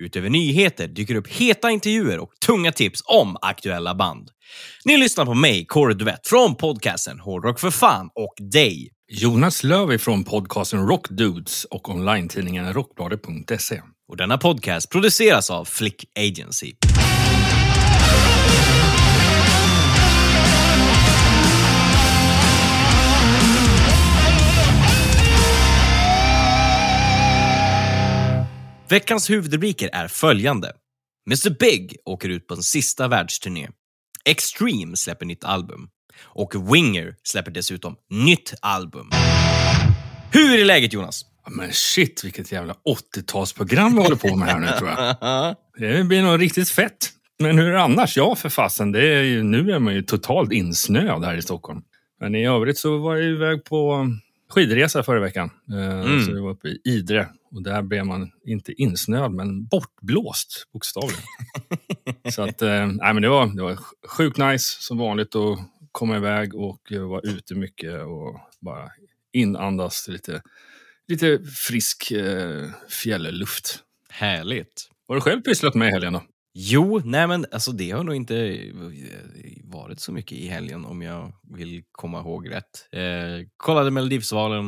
Utöver nyheter dyker upp heta intervjuer och tunga tips om aktuella band. Ni lyssnar på mig, Kåre Duvett, från podcasten Hårdrock för fan och dig. Jonas Löv från podcasten Rockdudes och online-tidningen rockbladet.se. Och denna podcast produceras av Flick Agency. Veckans huvudrubriker är följande. Mr Big åker ut på en sista världsturné. Extreme släpper nytt album. Och Winger släpper dessutom nytt album. Hur är läget Jonas? Men shit, vilket jävla 80-talsprogram vi håller på med här nu tror jag. Det blir nog riktigt fett. Men hur är det annars? Ja, för fasen. Det är ju, nu är man ju totalt insnöad här i Stockholm. Men i övrigt så var jag iväg på skidresa förra veckan. Eh, Mm. Så vi var uppe i Idre. Och där blev man inte insnöad, men bortblåst bokstavligen. så att, eh, men det var, det var sjukt nice som vanligt att komma iväg och eh, vara ute mycket och bara inandas lite, lite frisk eh, fjällluft. Härligt. Vad har du själv pysslat med i helgen då? Jo, nej men alltså det har nog inte eh, varit så mycket i helgen om jag vill komma ihåg rätt. Eh, kollade Melodifestivalen,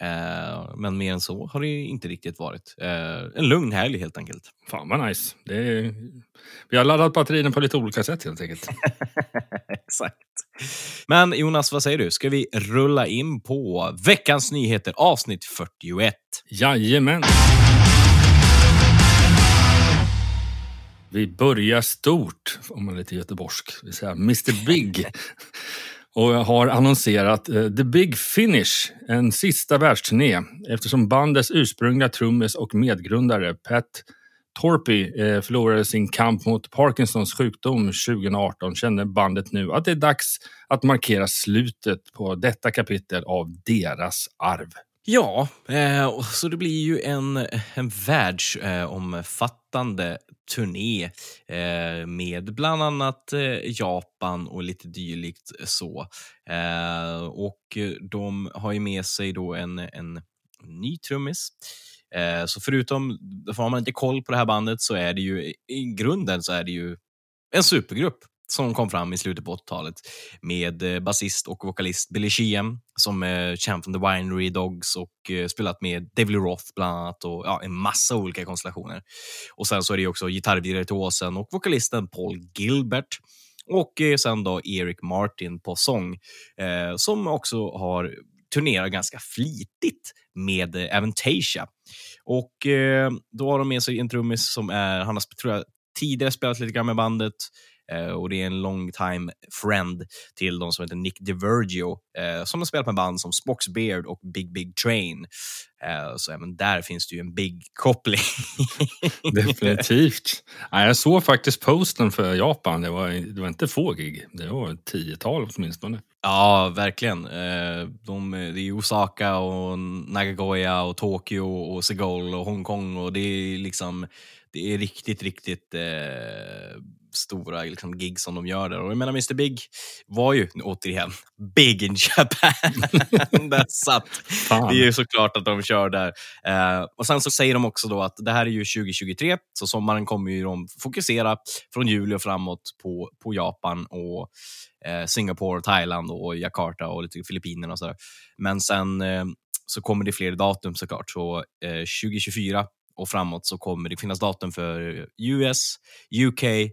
eh, men mer än så har det inte riktigt varit. Eh, en lugn helg helt enkelt. Fan vad nice. Är, vi har laddat batterierna på lite olika sätt helt enkelt. Exakt. Men Jonas, vad säger du? Ska vi rulla in på veckans nyheter avsnitt 41? Jajamän. Vi börjar stort, om man är lite göteborgsk. Vi säger Mr Big. Och har annonserat eh, The Big Finish, en sista världsturné eftersom bandets ursprungliga trummis och medgrundare Pat Torpy eh, förlorade sin kamp mot Parkinsons sjukdom 2018 kände bandet nu att det är dags att markera slutet på detta kapitel av deras arv. Ja, eh, så det blir ju en, en världsomfattande turné eh, med bland annat eh, Japan och lite dylikt så. Eh, och de har ju med sig då en, en ny trummis. Eh, så förutom, för har man inte koll på det här bandet så är det ju i grunden så är det ju en supergrupp som kom fram i slutet på 80-talet med eh, basist och vokalist Billy Sheehan som är känd från The Winery Dogs och eh, spelat med David Roth bland annat och ja, en massa olika konstellationer. Och sen så är det också gitarrvirtuosen och vokalisten Paul Gilbert och sen då Eric Martin på sång eh, som också har turnerat ganska flitigt med Aventasia Och eh, då har de med sig en trummis som är, han har tror jag, tidigare spelat lite grann med bandet och det är en long time friend till de som heter Nick DiVergio eh, som har spelat med band som Spox Beard och Big Big Train. Eh, så även där finns det ju en big koppling. Definitivt. Ja, jag såg faktiskt posten för Japan. Det var, det var inte få gig. Det var ett tiotal åtminstone. Ja, verkligen. Eh, De, det är Osaka och Nagagoya och Tokyo och Seoul och Hongkong och det är liksom det är riktigt, riktigt eh, stora liksom, gig som de gör där. Och jag menar, Mr Big var ju återigen big in Japan. där satt. Fan. Det är ju såklart att de kör där. Eh, och Sen så säger de också då att det här är ju 2023, så sommaren kommer ju de fokusera från juli och framåt på, på Japan och eh, Singapore, Thailand och Jakarta och lite Filippinerna och sådär. Men sen eh, så kommer det fler datum såklart. Så eh, 2024 och framåt så kommer det finnas datum för US, UK, eh,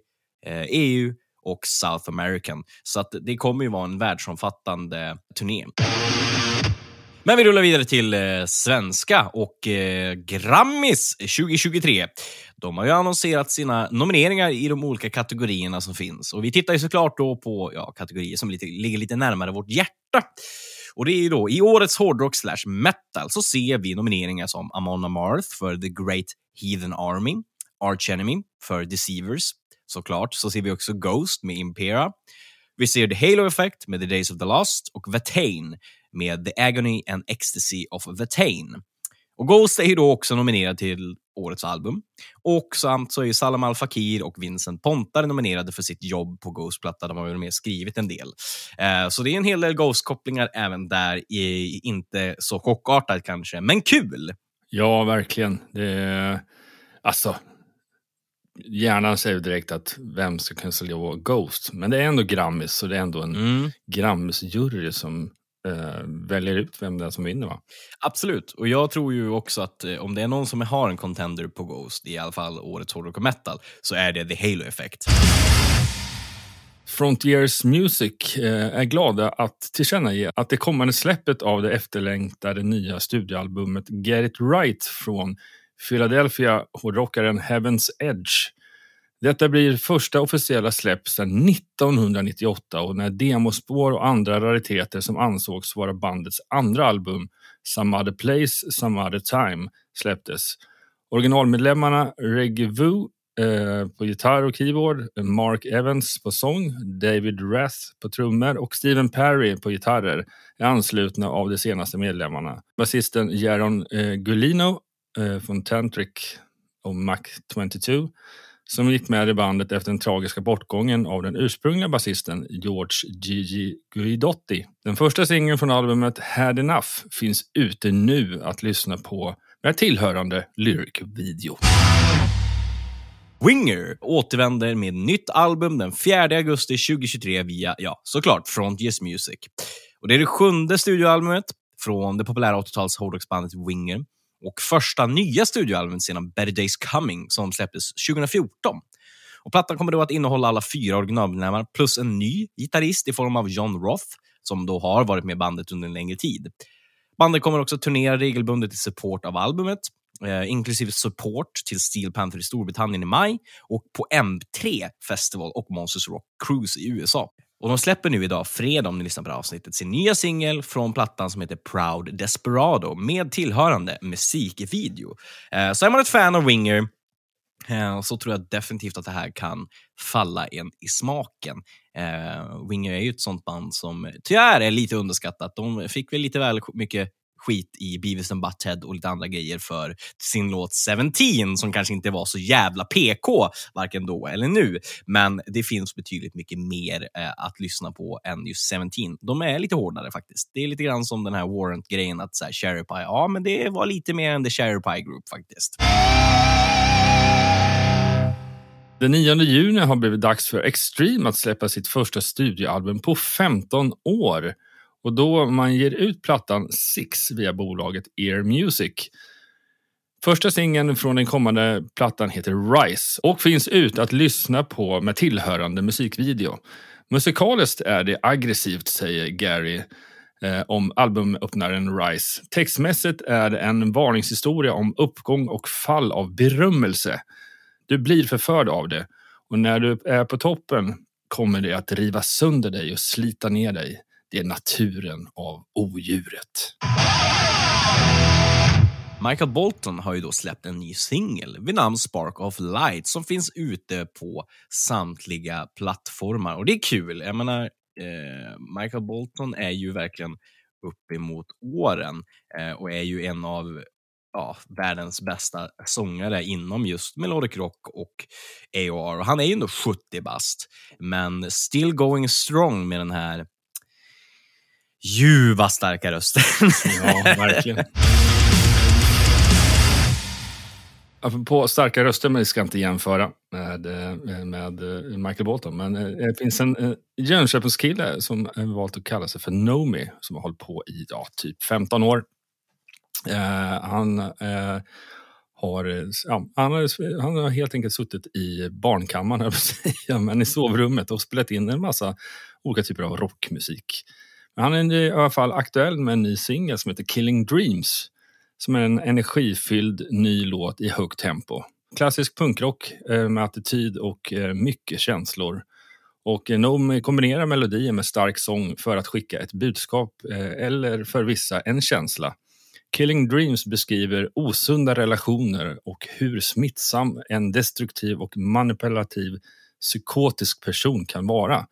Eh, EU och South American. Så att det kommer ju vara en världsomfattande turné. Men vi rullar vidare till eh, svenska och eh, Grammis 2023. De har ju annonserat sina nomineringar i de olika kategorierna som finns. Och Vi tittar ju såklart då på ja, kategorier som lite, ligger lite närmare vårt hjärta. Och det är ju då i årets hårdrock slash metal så ser vi nomineringar som Amon Amarth för The Great Heathen Army, Arch Enemy för Deceivers, såklart. Så ser vi också Ghost med Impera. Vi ser The Halo Effect med The Days of the Lost och Vatain med The Agony and Ecstasy of Vetain. Och Ghost är ju då också nominerad till årets album. Och samt så är ju Salam Al Fakir och Vincent Pontare nominerade för sitt jobb på Ghost-platta. De har ju med skrivit en del. Eh, så det är en hel del Ghost-kopplingar även där. I, inte så chockartat kanske, men kul! Ja, verkligen. Det är, alltså, hjärnan säger direkt att vem ska kunna slå Ghost? Men det är ändå Grammis, så det är ändå en Mm. Grammis-jury som eh, väljer ut vem det är som vinner. Va? Absolut, och jag tror ju också att eh, om det är någon som har en contender på Ghost, i alla fall årets hårdrock och metal, så är det The Halo Effect. Frontiers Music eh, är glada att tillkännage att det kommande släppet av det efterlängtade nya studioalbumet Get It Right från Philadelphia hårdrockaren Heaven's Edge. Detta blir första officiella släpp sedan 1998 och när demospår och andra rariteter som ansågs vara bandets andra album, Some Other Place, Some Other Time, släpptes. Originalmedlemmarna Reggie Vu eh, på gitarr och keyboard, Mark Evans på sång, David Rath på trummor och Stephen Perry på gitarrer är anslutna av de senaste medlemmarna. Basisten Jaron eh, Gulino eh, från Tantric och Mac 22 som gick med i bandet efter den tragiska bortgången av den ursprungliga basisten George Gigi Guidotti. Den första singeln från albumet Had Enough finns ute nu att lyssna på med tillhörande lyric-video. Winger återvänder med nytt album den 4 augusti 2023 via, ja, såklart, Frontiers Music. Och det är det sjunde studioalbumet från det populära 80-tals hårdrocksbandet Winger och första nya studioalbumet sedan Better Days Coming som släpptes 2014. Och plattan kommer då att innehålla alla fyra originalmedlemmar plus en ny gitarrist i form av John Roth som då har varit med bandet under en längre tid. Bandet kommer också turnera regelbundet i support av albumet, eh, inklusive support till Steel Panther i Storbritannien i maj och på M3 Festival och Monsters Rock Cruise i USA. Och De släpper nu idag, fredag om ni lyssnar på det här avsnittet, sin nya singel från plattan som heter Proud Desperado med tillhörande musikvideo. Eh, så är man ett fan av Winger eh, så tror jag definitivt att det här kan falla en i smaken. Eh, Winger är ju ett sånt band som tyvärr är lite underskattat. De fick väl lite väl mycket skit i Beavis and Butthead och lite andra grejer för sin låt 17 som kanske inte var så jävla PK, varken då eller nu. Men det finns betydligt mycket mer eh, att lyssna på än just 17. De är lite hårdare faktiskt. Det är lite grann som den här Warrant-grejen att så här, Cherry Pie, ja men det var lite mer än The Cherry Pie Group faktiskt. Den 9 juni har blivit dags för Extreme att släppa sitt första studioalbum på 15 år. Och då man ger ut plattan Six via bolaget Ear Music. Första singeln från den kommande plattan heter Rise och finns ut att lyssna på med tillhörande musikvideo. Musikaliskt är det aggressivt, säger Gary eh, om albumöppnaren Rise. Textmässigt är det en varningshistoria om uppgång och fall av berömmelse. Du blir förförd av det och när du är på toppen kommer det att riva sönder dig och slita ner dig. Det är naturen av odjuret. Michael Bolton har ju då släppt en ny singel vid namn Spark of Light som finns ute på samtliga plattformar. Och det är kul. Jag menar, eh, Michael Bolton är ju verkligen uppemot åren eh, och är ju en av ja, världens bästa sångare inom just melodic rock och AOR. Och han är ju ändå 70 bast, men still going strong med den här ljuva starka rösten. Ja, verkligen. På starka röster, men vi ska inte jämföra med, eh, med eh, Michael Bolton. Men eh, det finns en Jönköpingskille som har valt att kalla sig för Nomi som har hållit på i ja, typ 15 år. Eh, han, eh, har, ja, han, har, han har helt enkelt suttit i barnkammaren, höll jag på att säga, men i sovrummet och spelat in en massa olika typer av rockmusik. Han är i alla fall aktuell med en ny singel som heter Killing Dreams som är en energifylld ny låt i högt tempo. Klassisk punkrock eh, med attityd och eh, mycket känslor. Och eh, Nomi kombinerar melodier med stark sång för att skicka ett budskap eller för vissa en känsla. Killing Dreams beskriver osunda relationer och hur smittsam en destruktiv och manipulativ psykotisk person kan vara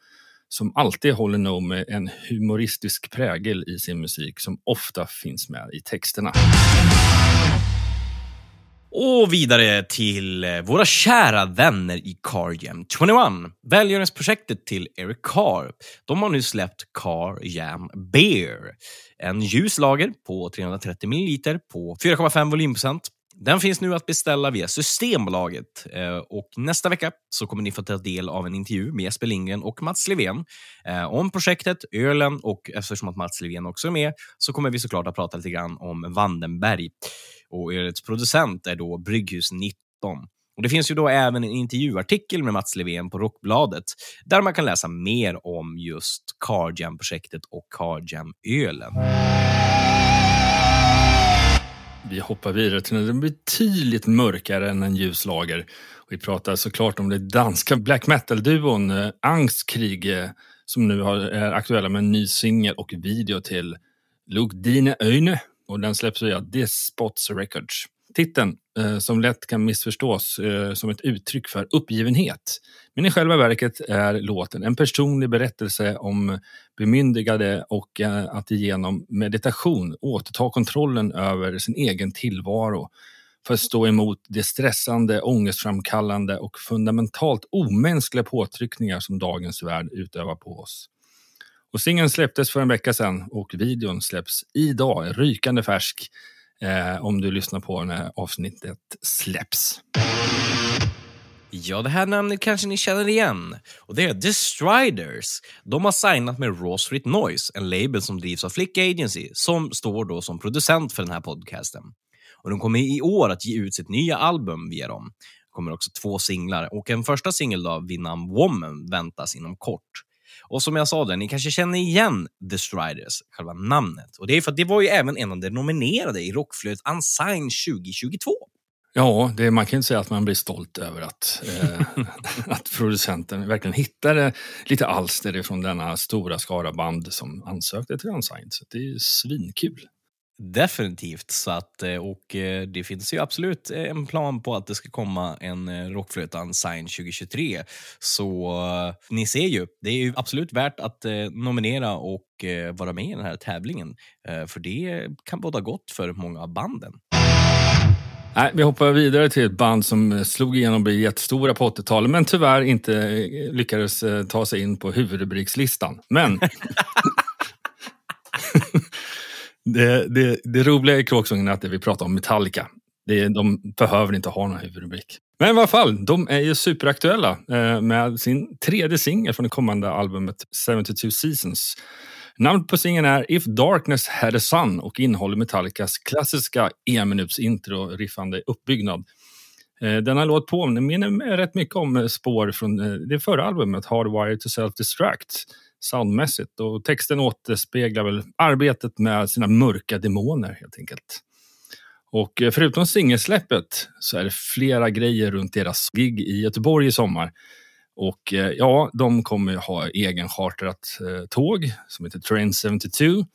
som alltid håller nog med en humoristisk prägel i sin musik som ofta finns med i texterna. Och vidare till eh, våra kära vänner i Car Jam 21. Välgörenhetsprojektet till Eric Carr. De har nu släppt Car Jam Beer. En ljus lager på 330 ml på 4,5 volymprocent. Den finns nu att beställa via Systembolaget eh, och nästa vecka så kommer ni få ta del av en intervju med Jesper Lindgren och Mats Levén eh, om projektet, ölen och eftersom att Mats Levén också är med så kommer vi såklart att prata lite grann om Vandenberg. Och ölets producent är då Brygghus 19. Och Det finns ju då även en intervjuartikel med Mats Levén på Rockbladet där man kan läsa mer om just Carjam-projektet och Carjam-ölen. Vi hoppar vidare till något betydligt mörkare än en ljus lager. Vi pratar såklart om det danska black metal-duon eh, Angstkrig eh, som nu är aktuella med en ny singel och video till Lugdine öjne och den släpps via Despots Records. Titeln, eh, som lätt kan missförstås eh, som ett uttryck för uppgivenhet. Men i själva verket är låten en personlig berättelse om bemyndigade och eh, att genom meditation återta kontrollen över sin egen tillvaro för att stå emot de stressande, ångestframkallande och fundamentalt omänskliga påtryckningar som dagens värld utövar på oss. Och singeln släpptes för en vecka sedan och videon släpps idag, rykande färsk, eh, om du lyssnar på när avsnittet släpps. Ja, det här namnet kanske ni känner igen. Och Det är The Striders. De har signat med Raw Street Noise, en label som drivs av Flick Agency, som står då som producent för den här podcasten. Och De kommer i år att ge ut sitt nya album via dem. Det kommer också två singlar och en första singel, vid namn Woman, väntas inom kort. Och som jag sa, där, ni kanske känner igen The Striders, själva namnet. Och Det är för att det var ju även en av de nominerade i Rockflödet Unsigned 2022. Ja, det, man kan inte säga att man blir stolt över att, eh, att producenten verkligen hittade lite alster från denna stora skara band som ansökte till Unsigned. Så det är svinkul. Definitivt. Så att, eh, och eh, det finns ju absolut en plan på att det ska komma en eh, Rockflötan Sign 2023. Så ni ser ju, det är ju absolut värt att nominera och vara med i den här tävlingen. För det kan båda gott för många av banden. Nej, vi hoppar vidare till ett band som slog igenom och blev jättestora på 80-talet men tyvärr inte lyckades ta sig in på huvudrubrikslistan. Men Det, det, det roliga i kråksången är att det vi pratar om Metallica. Det, de behöver inte ha någon huvudrubrik. Men i alla fall, de är ju superaktuella eh, med sin tredje singel från det kommande albumet 72 Seasons. Namnet på singeln är If Darkness Had a Sun och innehåller Metallicas klassiska e-minuts intro riffande uppbyggnad. Eh, denna låt påminner rätt mycket om spår från eh, det förra albumet Hardwired to Self-Destruct soundmässigt. Och texten återspeglar väl arbetet med sina mörka demoner helt enkelt. Och eh, förutom singelsläppet så är det flera grejer runt deras gig i Göteborg i sommar. Och eh, ja, de kommer ha egen chartrat eh, tåg som heter Train 72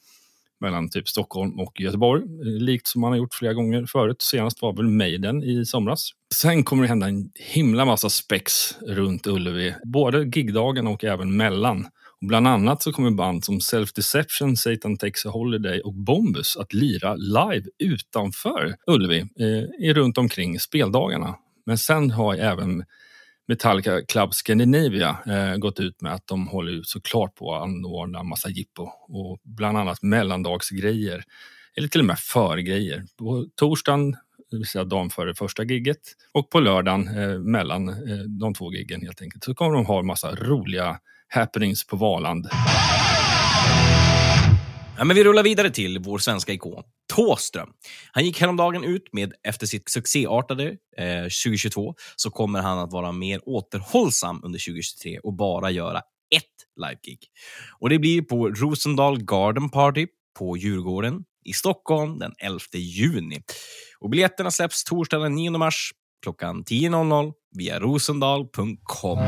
mellan typ Stockholm och Göteborg. Likt som man har gjort flera gånger förut. Senast var väl Maiden i somras. Sen kommer det hända en himla massa spex runt Ullevi. Både gigdagen och även mellan. Bland annat så kommer band som Self Deception, Satan Takes a Holiday och Bombus att lira live utanför Ullevi eh, runt omkring speldagarna. Men sen har även Metallica Club Scandinavia eh, gått ut med att de håller såklart på att anordna massa jippo och bland annat mellandagsgrejer eller till och med förgrejer. På torsdagen, det vill säga dagen före första gigget och på lördagen eh, mellan eh, de två giggen helt enkelt så kommer de ha massa roliga happenings på Valand. Ja, men vi rullar vidare till vår svenska ikon, Tåström. Han gick häromdagen ut med, efter sitt succéartade eh, 2022, så kommer han att vara mer återhållsam under 2023 och bara göra ett livegig. Och det blir på Rosendal Garden Party på Djurgården i Stockholm den 11 juni. Och biljetterna släpps torsdagen den 9 mars klockan 10.00 via rosendal.com.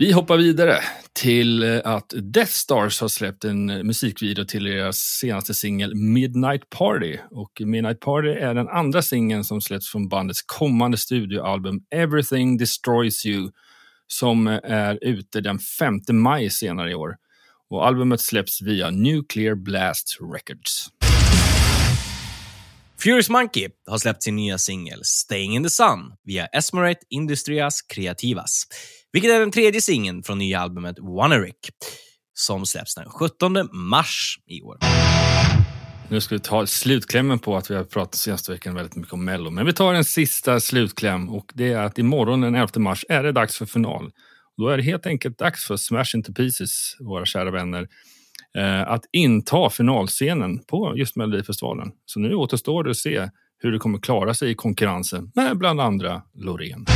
Vi hoppar vidare till eh, att Death Stars har släppt en eh, musikvideo till deras senaste singel Midnight Party. Och Midnight Party är den andra singeln som släpps från bandets kommande studioalbum Everything Destroys You som eh, är ute den 5 maj senare i år. Och albumet släpps via Nuclear Blast Records. Furious Monkey har släppt sin nya singel Staying in the Sun via Esmerate Industrias Creativas, vilket är den tredje singeln från nya albumet Wannerick som släpps den 17 mars i år. Nu ska vi ta slutklämmen på att vi har pratat senaste veckan väldigt mycket om Mello. Men vi tar en sista slutkläm och det är att imorgon den 11 mars är det dags för final. Då är det helt enkelt dags för Smash Into Pieces, våra kära vänner, Eh, att inta finalscenen på just Melodifestivalen. Så nu återstår det att se hur det kommer klara sig i konkurrensen med bland andra Loreen.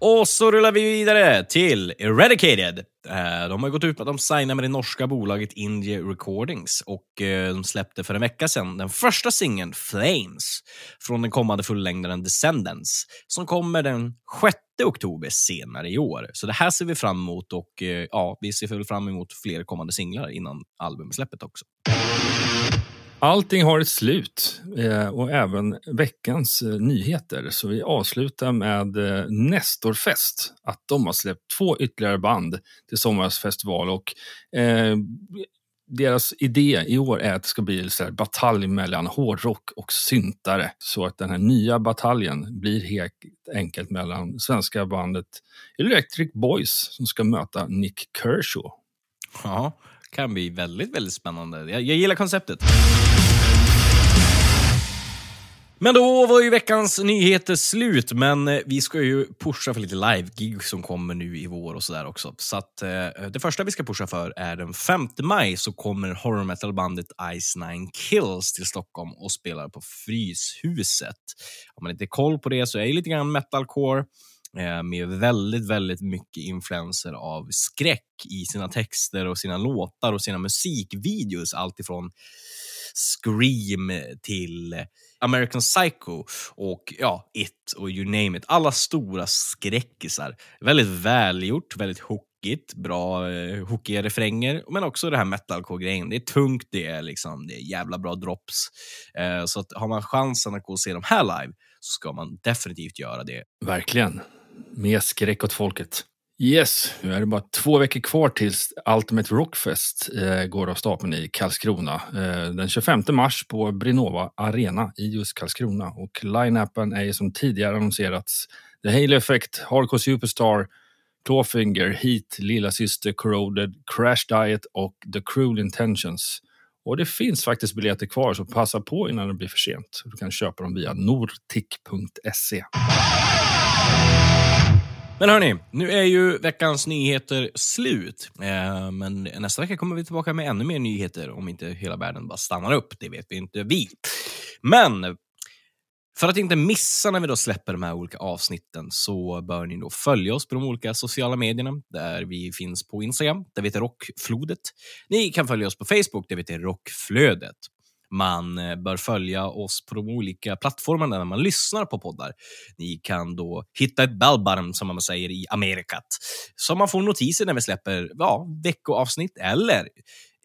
Och så rullar vi vidare till Eradicated. Eh, de har gått ut med att de signar med det norska bolaget Indie Recordings och eh, de släppte för en vecka sedan den första singeln Flames från den kommande fullängdaren Descendants som kommer den 6 oktober senare i år. Så det här ser vi fram emot och eh, ja, vi ser väl fram emot fler kommande singlar innan albumsläppet också. Allting har ett slut eh, och även veckans eh, nyheter. Så vi avslutar med Nestorfest. Att de har släppt två ytterligare band till sommarens festival. Och, eh, deras idé i år är att det ska bli en batalj mellan hårdrock och syntare. Så att den här nya bataljen blir helt enkelt mellan svenska bandet Electric Boys som ska möta Nick Kershaw. Ja, kan bli väldigt, väldigt spännande. Jag, jag gillar konceptet. Men då var ju veckans nyheter slut, men eh, vi ska ju pusha för lite live-gig som kommer nu i vår och sådär också. Så att, eh, det första vi ska pusha för är den 5 maj så kommer horror metal-bandet Ice Nine Kills till Stockholm och spelar på Fryshuset. Om man inte har koll på det så är det lite grann metalcore eh, med väldigt, väldigt mycket influenser av skräck i sina texter och sina låtar och sina musikvideos. Allt ifrån Scream till American Psycho och ja, It och you name it. Alla stora skräckisar. Väldigt välgjort, väldigt hookigt, bra eh, hookiga refränger, men också det här metalcore-grejen. Det är tungt, det är, liksom, det är jävla bra drops. Eh, så att har man chansen att gå och se dem här live så ska man definitivt göra det. Verkligen. Mer skräck åt folket. Yes, nu är det bara två veckor kvar tills Ultimate Rockfest eh, går av stapeln i Karlskrona. Eh, den 25 mars på Brinova Arena i just Karlskrona. Och line-upen är ju som tidigare annonserats The Halo Effect, Hardcore Superstar, Clawfinger, Heat, Lilla Syster, Corroded, Crash Diet och The Cruel Intentions. Och det finns faktiskt biljetter kvar, så passa på innan det blir för sent. Du kan köpa dem via nortic.se. Men hörni, nu är ju veckans nyheter slut. Eh, men nästa vecka kommer vi tillbaka med ännu mer nyheter om inte hela världen bara stannar upp. Det vet vi inte vi. Men för att inte missa när vi då släpper de här olika avsnitten så bör ni då följa oss på de olika sociala medierna där vi finns på Instagram, där vi heter Rockflodet. Ni kan följa oss på Facebook, där vi heter Rockflödet. Man eh, bör följa oss på de olika plattformarna där man lyssnar på poddar. Ni kan då hitta ett ballbarm, som man säger i Amerikat, så man får notiser när vi släpper ja, veckoavsnitt eller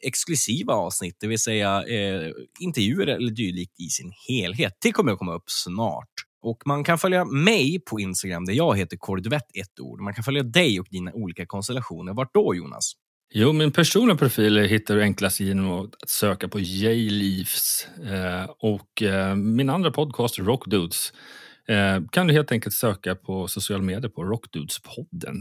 exklusiva avsnitt, det vill säga eh, intervjuer eller dylikt i sin helhet. Det kommer att komma upp snart. Och Man kan följa mig på Instagram där jag heter Kordvett ett ord. Man kan följa dig och dina olika konstellationer. Vart då Jonas? Jo, min personliga profil hittar du enklast genom att söka på J-Leafs Eh, och eh, min andra podcast, Rockdudes, eh, kan du helt enkelt söka på sociala medier på Rockdudespodden.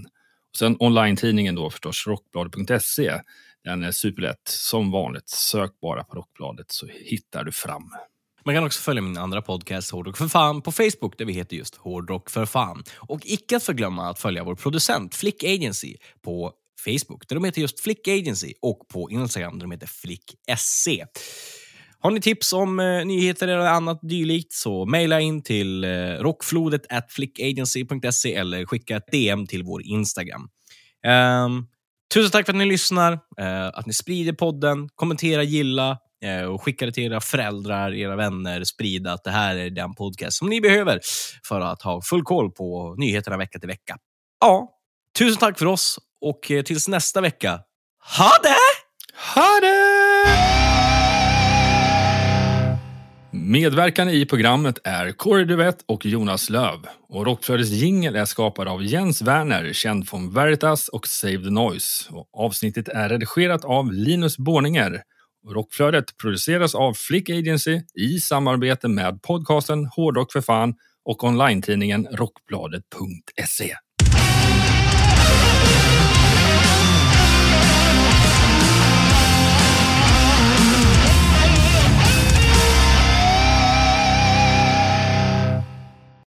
Och sen online-tidningen då förstås, rockbladet.se. Den är superlätt. Som vanligt, sök bara på Rockbladet så hittar du fram. Man kan också följa min andra podcast Hårdrock för fan på Facebook där vi heter just Hårdrock för fan. Och icke att förglömma att följa vår producent Flick Agency på Facebook där de heter just Flick Agency och på Instagram där de heter FlickSC. Har ni tips om eh, nyheter eller annat dylikt så mejla in till eh, rockflodet at flickagency.se eller skicka ett DM till vår Instagram. Ehm, tusen tack för att ni lyssnar, eh, att ni sprider podden, kommentera, gilla eh, och skicka det till era föräldrar, era vänner, sprida att det här är den podcast som ni behöver för att ha full koll på nyheterna vecka till vecka. Ja, tusen tack för oss och eh, tills nästa vecka, ha det! Ha det! Medverkande i programmet är Corey Duvett och Jonas Löv. Och Rockflödets jingel är skapad av Jens Werner, känd från Veritas och Save the Noise. Och avsnittet är redigerat av Linus Borninger. Rockflödet produceras av Flick Agency i samarbete med podcasten Hårdrock för fan och online-tidningen rockbladet.se.